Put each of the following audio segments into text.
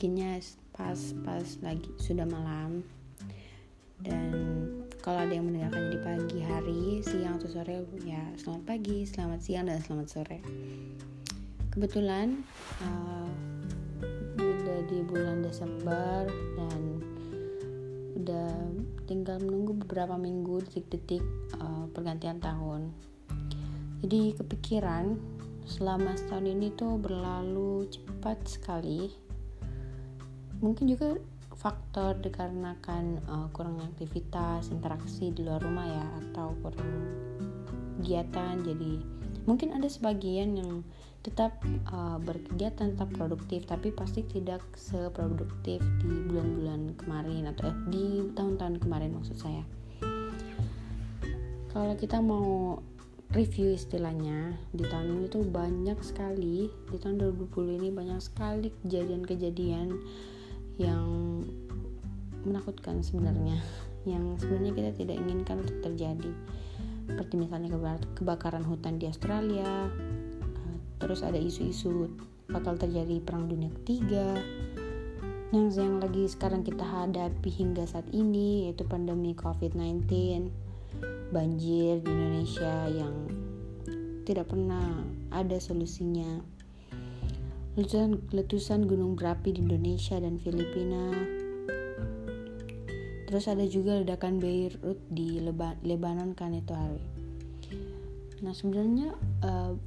bikinnya pas pas lagi sudah malam. Dan kalau ada yang mendengarkan di pagi hari siang atau sore ya selamat pagi selamat siang dan selamat sore. Kebetulan uh, udah di bulan Desember dan udah tinggal menunggu beberapa minggu detik-detik uh, pergantian tahun. Jadi kepikiran selama setahun ini tuh berlalu cepat sekali mungkin juga faktor dikarenakan uh, kurang aktivitas interaksi di luar rumah ya atau kurang kegiatan. Jadi mungkin ada sebagian yang tetap uh, berkegiatan tetap produktif tapi pasti tidak seproduktif di bulan-bulan kemarin atau eh, di tahun-tahun kemarin maksud saya. Kalau kita mau review istilahnya di tahun ini tuh banyak sekali di tahun 2020 ini banyak sekali kejadian-kejadian yang menakutkan sebenarnya. Yang sebenarnya kita tidak inginkan untuk terjadi. Seperti misalnya kebakaran hutan di Australia eh, terus ada isu-isu bakal terjadi perang dunia ketiga. Yang yang lagi sekarang kita hadapi hingga saat ini yaitu pandemi COVID-19 banjir di Indonesia yang tidak pernah ada solusinya letusan, letusan gunung berapi di Indonesia dan Filipina. Terus ada juga ledakan Beirut di Leba, Lebanon kan itu hari. Nah sebenarnya uh,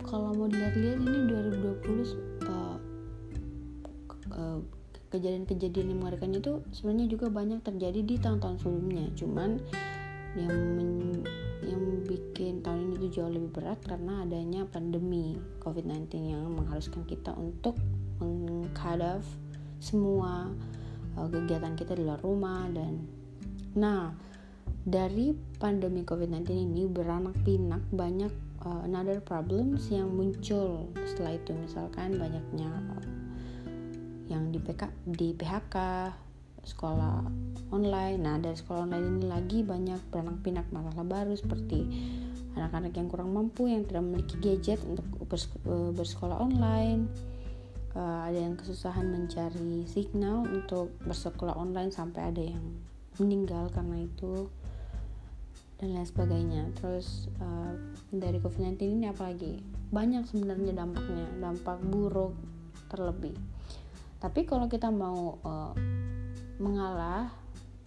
kalau mau dilihat-lihat ini 2020 uh, uh, kejadian-kejadian yang mengerikan itu sebenarnya juga banyak terjadi di tahun-tahun sebelumnya. Cuman yang yang bikin tahun ini tuh jauh lebih berat karena adanya pandemi COVID-19 yang mengharuskan kita untuk menghadap semua uh, kegiatan kita di luar rumah dan nah dari pandemi COVID-19 ini beranak pinak banyak uh, another problems yang muncul setelah itu. Misalkan banyaknya uh, yang di PK di PHK sekolah online. Nah, dari sekolah online ini lagi banyak beranak pinak masalah baru seperti anak-anak yang kurang mampu yang tidak memiliki gadget untuk eh, bersekolah online. Uh, ada yang kesusahan mencari signal untuk bersekolah online sampai ada yang meninggal karena itu dan lain sebagainya. Terus uh, dari COVID-19 ini apalagi banyak sebenarnya dampaknya, dampak buruk terlebih. Tapi kalau kita mau uh, mengalah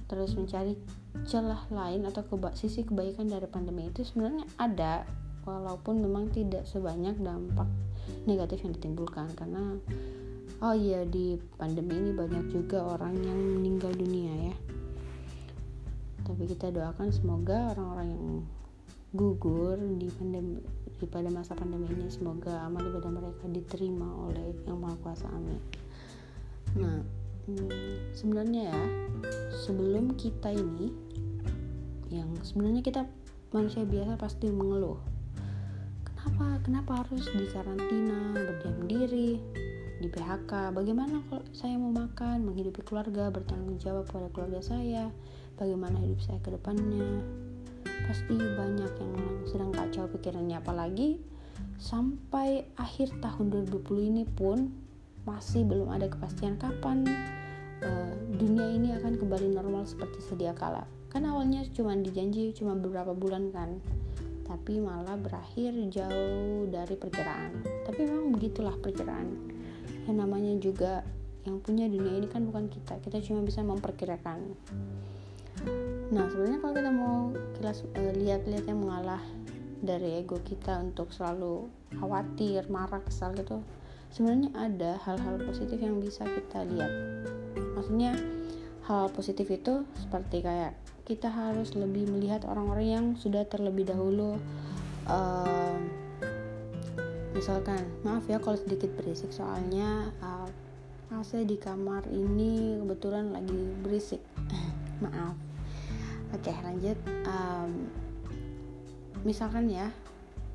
terus mencari celah lain atau keba sisi kebaikan dari pandemi itu sebenarnya ada walaupun memang tidak sebanyak dampak negatif yang ditimbulkan. Karena oh iya di pandemi ini banyak juga orang yang meninggal dunia ya. Tapi kita doakan semoga orang-orang yang gugur di pandemi di pada masa pandemi ini semoga amal ibadah mereka diterima oleh yang maha kuasa amin. Nah sebenarnya ya sebelum kita ini yang sebenarnya kita manusia biasa pasti mengeluh. Kenapa kenapa harus di karantina berdiam diri di PHK bagaimana kalau saya mau makan menghidupi keluarga bertanggung jawab pada keluarga saya? Bagaimana hidup saya ke depannya? Pasti banyak yang sedang kacau pikirannya apalagi sampai akhir tahun 2020 ini pun masih belum ada kepastian kapan uh, dunia ini akan kembali normal seperti sedia kala. Kan awalnya cuma dijanji cuma beberapa bulan kan, tapi malah berakhir jauh dari perkiraan. Tapi memang begitulah perkiraan. Yang namanya juga yang punya dunia ini kan bukan kita, kita cuma bisa memperkirakan. Nah sebenarnya kalau kita mau kilas uh, lihat-lihat yang mengalah dari ego kita untuk selalu khawatir, marah, kesal gitu sebenarnya ada hal-hal positif yang bisa kita lihat maksudnya hal positif itu seperti kayak kita harus lebih melihat orang-orang yang sudah terlebih dahulu uh, misalkan maaf ya kalau sedikit berisik soalnya uh, AC di kamar ini kebetulan lagi berisik. Maaf. Oke lanjut um, misalkan ya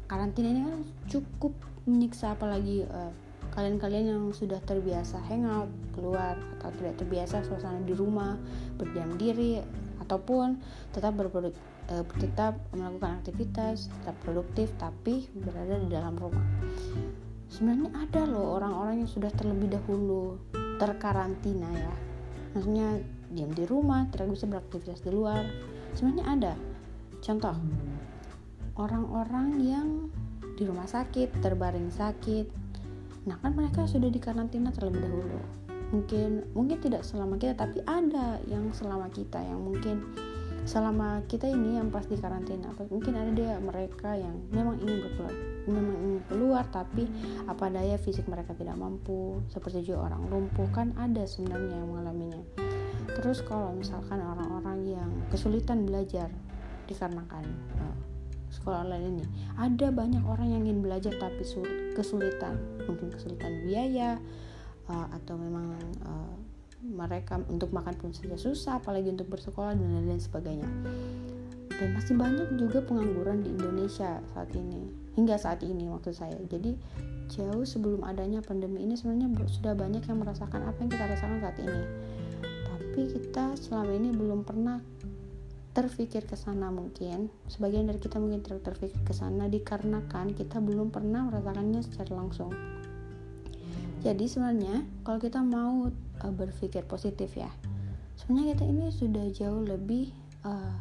karantina ini kan cukup menyiksa apalagi uh, kalian-kalian yang sudah terbiasa hangout keluar atau tidak terbiasa suasana di rumah berdiam diri ataupun tetap berproduk eh, tetap melakukan aktivitas tetap produktif tapi berada di dalam rumah. Sebenarnya ada loh orang-orang yang sudah terlebih dahulu terkarantina ya. Maksudnya diam di rumah tidak bisa beraktivitas di luar. Sebenarnya ada. Contoh orang-orang yang di rumah sakit terbaring sakit nah kan mereka sudah dikarantina terlebih dahulu. Mungkin mungkin tidak selama kita tapi ada yang selama kita yang mungkin selama kita ini yang pas di karantina mungkin ada dia mereka yang memang ingin berkeluar memang ingin keluar tapi apa daya fisik mereka tidak mampu. Seperti juga orang lumpuh kan ada sebenarnya yang mengalaminya. Terus kalau misalkan orang-orang yang kesulitan belajar dikarenakan uh, sekolah online ini. Ada banyak orang yang ingin belajar tapi kesulitan mungkin kesulitan biaya uh, atau memang uh, mereka untuk makan pun saja susah apalagi untuk bersekolah dan lain-lain sebagainya. Dan masih banyak juga pengangguran di Indonesia saat ini hingga saat ini maksud saya. Jadi jauh sebelum adanya pandemi ini sebenarnya sudah banyak yang merasakan apa yang kita rasakan saat ini. Tapi kita selama ini belum pernah terpikir ke sana mungkin sebagian dari kita mungkin ter terpikir ke sana dikarenakan kita belum pernah merasakannya secara langsung. Jadi sebenarnya kalau kita mau uh, berpikir positif ya sebenarnya kita ini sudah jauh lebih uh,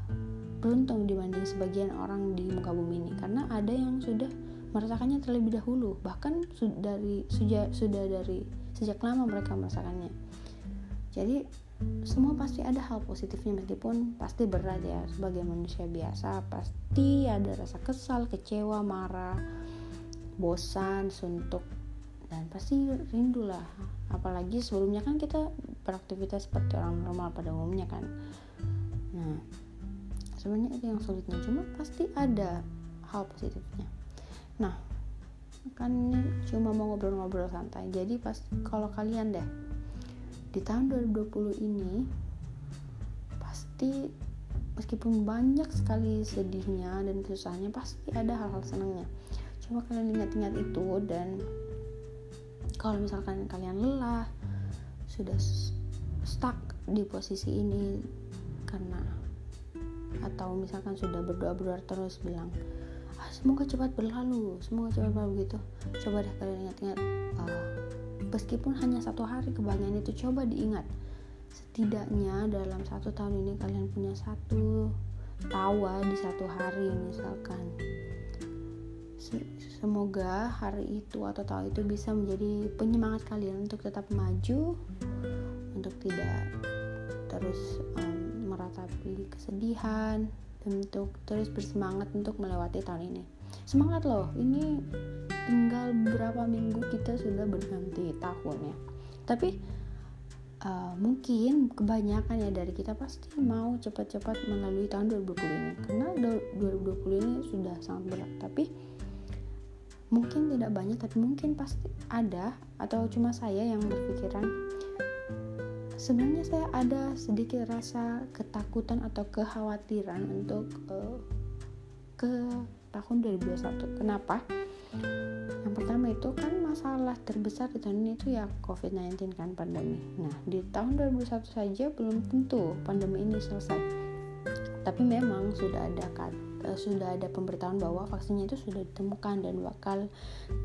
beruntung dibanding sebagian orang di muka bumi ini karena ada yang sudah merasakannya terlebih dahulu bahkan sudah dari sudah sudah dari sejak lama mereka merasakannya. Jadi semua pasti ada hal positifnya meskipun pasti berat ya sebagai manusia biasa pasti ada rasa kesal kecewa marah bosan suntuk dan pasti rindu lah. Apalagi sebelumnya kan kita beraktivitas seperti orang normal pada umumnya kan. Nah sebenarnya itu yang sulitnya cuma pasti ada hal positifnya. Nah kan ini cuma mau ngobrol-ngobrol santai jadi pas kalau kalian deh di tahun 2020 ini pasti meskipun banyak sekali sedihnya dan susahnya pasti ada hal-hal senangnya. Coba kalian ingat-ingat itu dan kalau misalkan kalian lelah sudah stuck di posisi ini karena atau misalkan sudah berdoa berdoa terus bilang ah, semoga cepat berlalu semoga cepat berlalu gitu. Coba deh kalian ingat-ingat uh, meskipun hanya satu hari kebahagiaan itu coba diingat setidaknya dalam satu tahun ini kalian punya satu tawa di satu hari misalkan Semoga hari itu atau tahun itu bisa menjadi penyemangat kalian untuk tetap maju, untuk tidak terus um, meratapi kesedihan, untuk terus bersemangat untuk melewati tahun ini. Semangat loh, ini tinggal beberapa minggu kita sudah berganti tahun ya. Tapi uh, mungkin kebanyakan ya dari kita pasti mau cepat-cepat melalui tahun 2020 ini karena 2020 ini sudah sangat berat tapi mungkin tidak banyak tapi mungkin pasti ada atau cuma saya yang berpikiran sebenarnya saya ada sedikit rasa ketakutan atau kekhawatiran untuk uh, ke tahun 2021 kenapa? Yang pertama itu kan masalah terbesar di tahun ini itu ya COVID-19 kan pandemi. Nah di tahun 2021 saja belum tentu pandemi ini selesai. Tapi memang sudah ada uh, sudah ada pemberitahuan bahwa vaksinnya itu sudah ditemukan dan bakal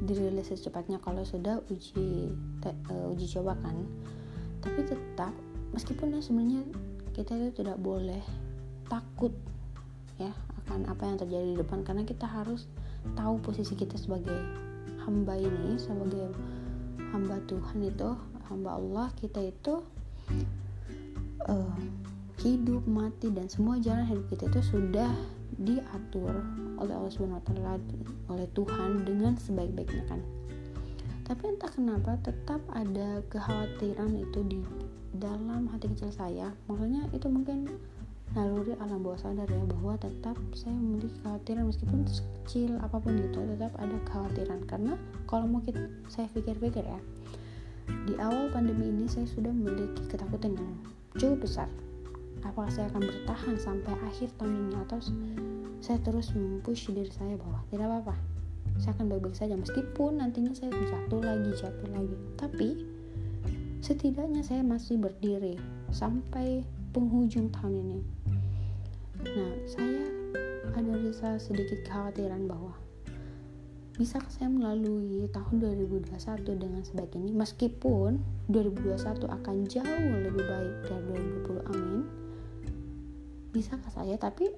dirilis secepatnya kalau sudah uji te, uh, uji coba kan. Tapi tetap meskipun ya sebenarnya kita itu tidak boleh takut ya akan apa yang terjadi di depan karena kita harus tahu posisi kita sebagai hamba ini sebagai hamba Tuhan itu hamba Allah kita itu uh, hidup mati dan semua jalan hidup kita itu sudah diatur oleh Allah wa oleh Tuhan dengan sebaik-baiknya kan. Tapi entah kenapa tetap ada kekhawatiran itu di dalam hati kecil saya. Maksudnya itu mungkin naluri alam bawah sadar ya bahwa tetap saya memiliki kekhawatiran meskipun kecil apa pun itu tetap ada kekhawatiran. Karena kalau mau kita, saya pikir-pikir ya di awal pandemi ini saya sudah memiliki ketakutan yang cukup besar. Apakah saya akan bertahan sampai akhir tahun ini atau saya terus mempush diri saya bahwa tidak apa-apa saya akan baik-baik saja meskipun nantinya saya jatuh lagi jatuh lagi. Tapi setidaknya saya masih berdiri sampai penghujung tahun ini nah saya ada rasa sedikit kekhawatiran bahwa bisa saya melalui tahun 2021 dengan sebaik ini meskipun 2021 akan jauh lebih baik dari 2020 amin. Bisakah saya? Tapi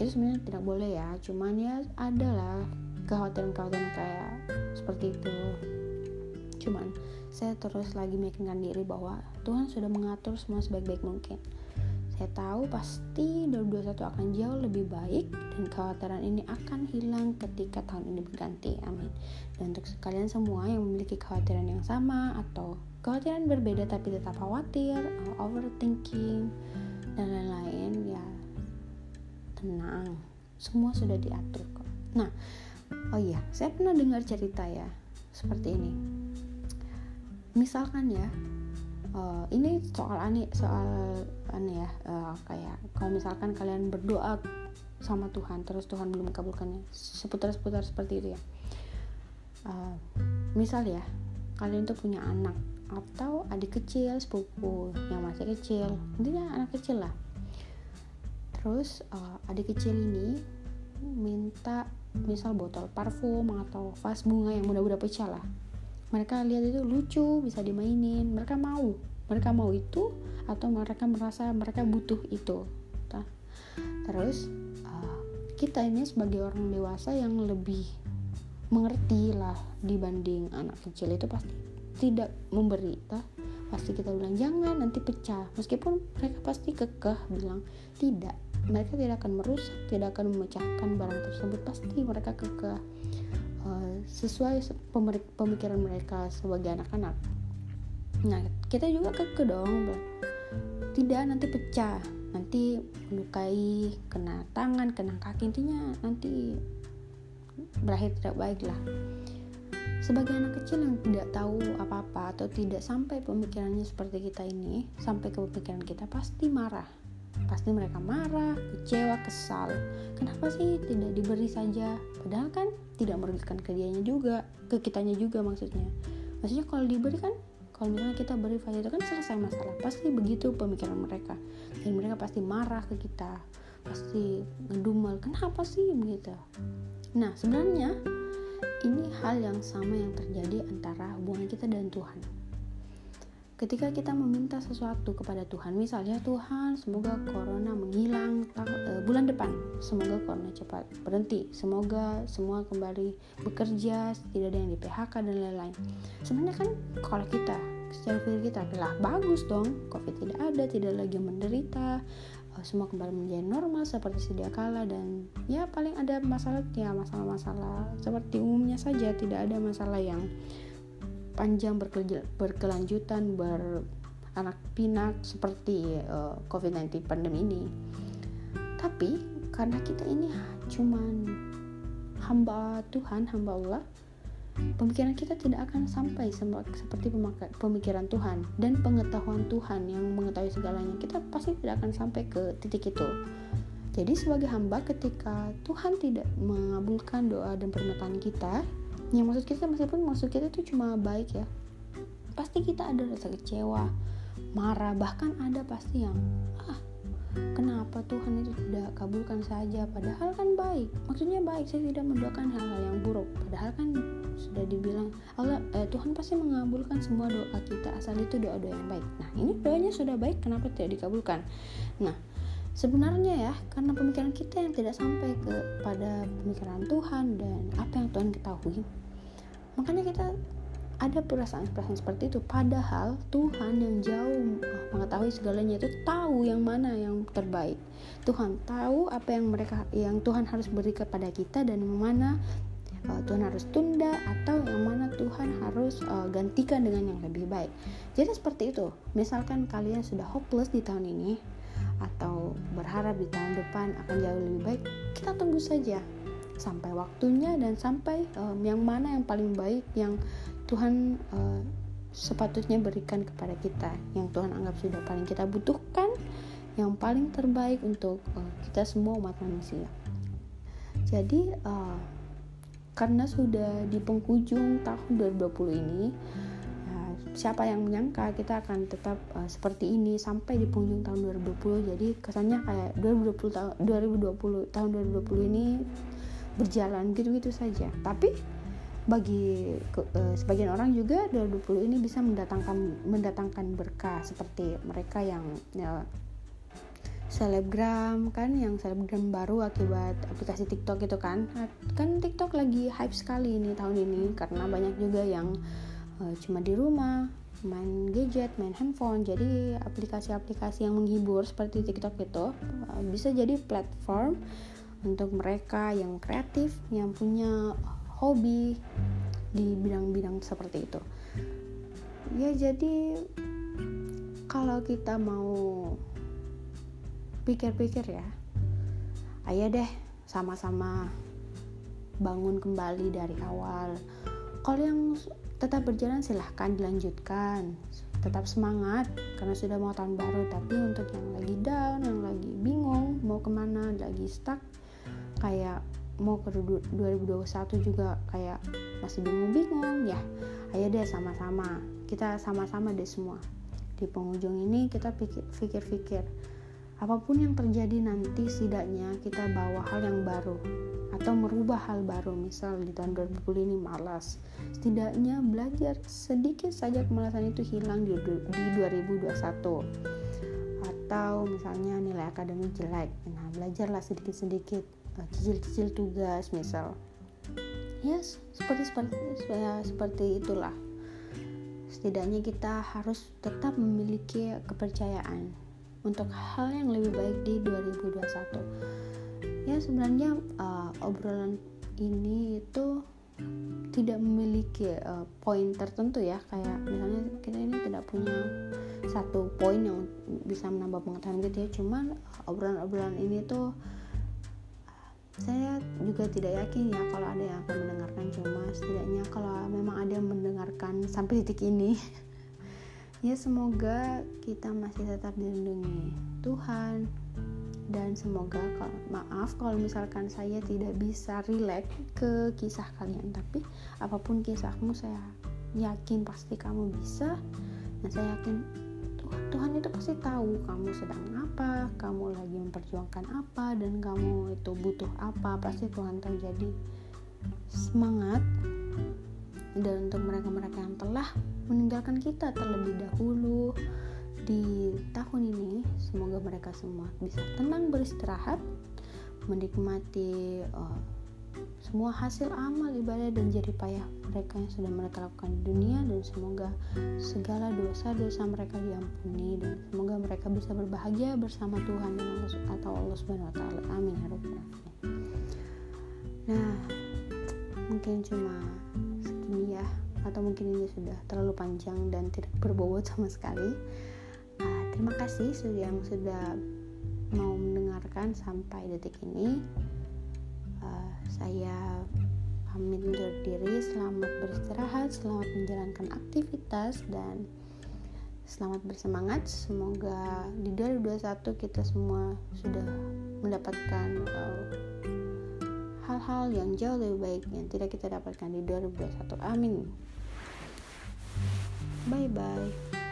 itu sebenarnya tidak boleh ya cuman ya adalah kekhawatiran-kekhawatiran kayak seperti itu. Cuman saya terus lagi meyakinkan diri bahwa Tuhan sudah mengatur semua sebaik-baik mungkin saya tahu pasti 2021 akan jauh lebih baik dan kekhawatiran ini akan hilang ketika tahun ini berganti. Amin. Dan untuk sekalian semua yang memiliki kekhawatiran yang sama atau kekhawatiran berbeda tapi tetap khawatir, overthinking dan lain-lain ya tenang. Semua sudah diatur kok. Nah, oh iya, saya pernah dengar cerita ya seperti ini. Misalkan ya, uh, ini soal aneh soal aneh ya uh, kayak kalau misalkan kalian berdoa sama Tuhan terus Tuhan belum mengabulkannya seputar-seputar seperti itu ya. Uh, misal ya kalian tuh punya anak atau adik kecil sepupu yang masih kecil intinya anak kecil lah. Terus uh, adik kecil ini minta misal botol parfum atau vas bunga yang mudah-mudah pecah lah. Mereka lihat itu lucu bisa dimainin mereka mau mereka mau itu atau mereka merasa mereka butuh itu nah, terus uh, kita ini sebagai orang dewasa yang lebih mengerti lah dibanding anak kecil itu pasti tidak memberi pasti kita bilang jangan nanti pecah. Meskipun mereka pasti kekeh bilang tidak mereka tidak akan merusak tidak akan memecahkan barang tersebut. Pasti mereka kekeh. Uh, sesuai pemikiran mereka sebagai anak-anak nah kita juga keke dong tidak nanti pecah nanti melukai kena tangan kena kaki intinya nanti berakhir tidak baik lah sebagai anak kecil yang tidak tahu apa-apa atau tidak sampai pemikirannya seperti kita ini sampai ke pemikiran kita pasti marah pasti mereka marah, kecewa, kesal. Kenapa sih tidak diberi saja? Padahal kan tidak merugikan ke juga, ke kitanya juga maksudnya. Maksudnya kalau diberi kan kalau misalnya kita beri itu kan selesai masalah pasti begitu pemikiran mereka. Dan mereka pasti marah ke kita pasti ngedumel. Kenapa sih begitu? Nah sebenarnya ini hal yang sama yang terjadi antara hubungan kita dan Tuhan ketika kita meminta sesuatu kepada Tuhan misalnya Tuhan semoga corona menghilang uh, bulan depan semoga corona cepat berhenti semoga semua kembali bekerja tidak ada yang di PHK dan lain-lain. Sebenarnya kan kalau kita secara pikir kita adalah bagus dong covid tidak ada tidak lagi menderita uh, semua kembali menjadi normal seperti sedia kala dan ya paling ada masalah ya masalah-masalah seperti umumnya saja tidak ada masalah yang panjang berkelanjutan beranak pinak seperti uh, eh, COVID-19 pandemi ini. Tapi karena kita ini cuman hamba Tuhan, hamba Allah, pemikiran kita tidak akan sampai seperti pemikiran Tuhan dan pengetahuan Tuhan yang mengetahui segalanya. Kita pasti tidak akan sampai ke titik itu. Jadi sebagai hamba ketika Tuhan tidak mengabulkan doa dan permintaan kita, yang maksud kita meskipun maksud kita itu cuma baik ya pasti kita ada rasa kecewa marah bahkan ada pasti yang ah kenapa Tuhan itu tidak kabulkan saja? Padahal kan baik. Maksudnya baik saya tidak mendoakan hal-hal yang buruk. Padahal kan sudah dibilang Allah eh, Tuhan pasti mengabulkan semua doa kita asal itu doa-doa yang baik. Nah ini doanya sudah baik kenapa tidak dikabulkan? Nah sebenarnya ya karena pemikiran kita yang tidak sampai kepada pemikiran Tuhan dan apa yang Tuhan ketahui makanya kita ada perasaan-perasaan seperti itu. Padahal Tuhan yang jauh mengetahui segalanya itu tahu yang mana yang terbaik. Tuhan tahu apa yang mereka yang Tuhan harus beri kepada kita dan mana uh, Tuhan harus tunda atau yang mana Tuhan harus uh, gantikan dengan yang lebih baik. Jadi seperti itu. Misalkan kalian sudah hopeless di tahun ini atau berharap di tahun depan akan jauh lebih baik kita tunggu saja sampai waktunya dan sampai um, yang mana yang paling baik yang Tuhan uh, sepatutnya berikan kepada kita yang Tuhan anggap sudah paling kita butuhkan yang paling terbaik untuk uh, kita semua umat manusia. Jadi uh, karena sudah di penghujung tahun 2020 ini siapa yang menyangka kita akan tetap uh, seperti ini sampai di penghujung tahun 2020 jadi kesannya kayak 2020 tahun 2020 tahun 2020 ini berjalan gitu-gitu saja tapi bagi ke, uh, sebagian orang juga 2020 ini bisa mendatangkan mendatangkan berkah seperti mereka yang ya, selebgram kan yang selebgram baru akibat aplikasi TikTok itu kan kan TikTok lagi hype sekali ini tahun ini karena banyak juga yang uh, cuma di rumah main gadget, main handphone. Jadi aplikasi-aplikasi yang menghibur seperti TikTok itu uh, bisa jadi platform untuk mereka yang kreatif, yang punya hobi di bidang-bidang seperti itu. Ya jadi kalau kita mau pikir-pikir ya ayo deh sama-sama bangun kembali dari awal. Kalau yang tetap berjalan silahkan dilanjutkan. Tetap semangat karena sudah mau tahun baru. Tapi untuk yang lagi down yang lagi bingung mau ke mana lagi stuck kayak mau ke 2021 juga kayak masih bingung-bingung ya ayo deh sama-sama. Kita sama-sama deh semua. Di penghujung ini kita pikir-pikir apa pun yang terjadi nanti setidaknya kita bawa hal yang baru atau merubah hal baru. Misal di tahun 2020 ini malas. Setidaknya belajar sedikit saja kemalasan itu hilang di, di 2021 atau misalnya nilai akademik jelek. Nah belajarlah sedikit-sedikit cicil-cicil tugas misal. Ya seperti seperti ya, seperti itulah. Setidaknya kita harus tetap memiliki kepercayaan untuk hal yang lebih baik di 2021 ya sebenarnya uh, obrolan ini itu tidak memiliki uh, poin tertentu ya. Kayak misalnya kita ini tidak punya satu poin yang bisa menambah pengetahuan gitu ya. Cuman obrolan-obrolan ini tuh saya juga tidak yakin ya kalau ada yang akan mendengarkan cuma setidaknya kalau memang ada yang mendengarkan sampai titik ini ya semoga kita masih tetap dilindungi Tuhan. Dan semoga kalau maaf kalau misalkan saya tidak bisa relate ke kisah kalian tapi apa pun kisahmu saya yakin pasti kamu bisa. Dan saya yakin Tuhan itu pasti tahu kamu sedang apa, kamu lagi memperjuangkan apa, dan kamu itu butuh apa. Pasti Tuhan tahu. Jadi semangat dan untuk mereka-mereka yang telah meninggalkan kita terlebih dahulu di tahun ini, semoga mereka semua bisa tenang beristirahat, menikmati uh, semua hasil amal ibadah dan jadi payah mereka yang sudah mereka lakukan di dunia dan semoga segala dosa-dosa mereka diampuni dan semoga mereka bisa berbahagia bersama Tuhan dan Allah atau Allah Subhanahu wa taala. Amin ya rabbal Nah, mungkin cuma segini ya atau mungkin ini sudah terlalu panjang dan tidak berbobot sama sekali. Nah, terima kasih yang sudah mau mendengarkan sampai detik ini saya pamit undur diri selamat beristirahat selamat menjalankan aktivitas dan selamat bersemangat. Semoga di 2021 kita semua sudah mendapatkan uh, hal-hal yang jauh lebih baik yang tidak kita dapatkan di 2021 amin. Bye bye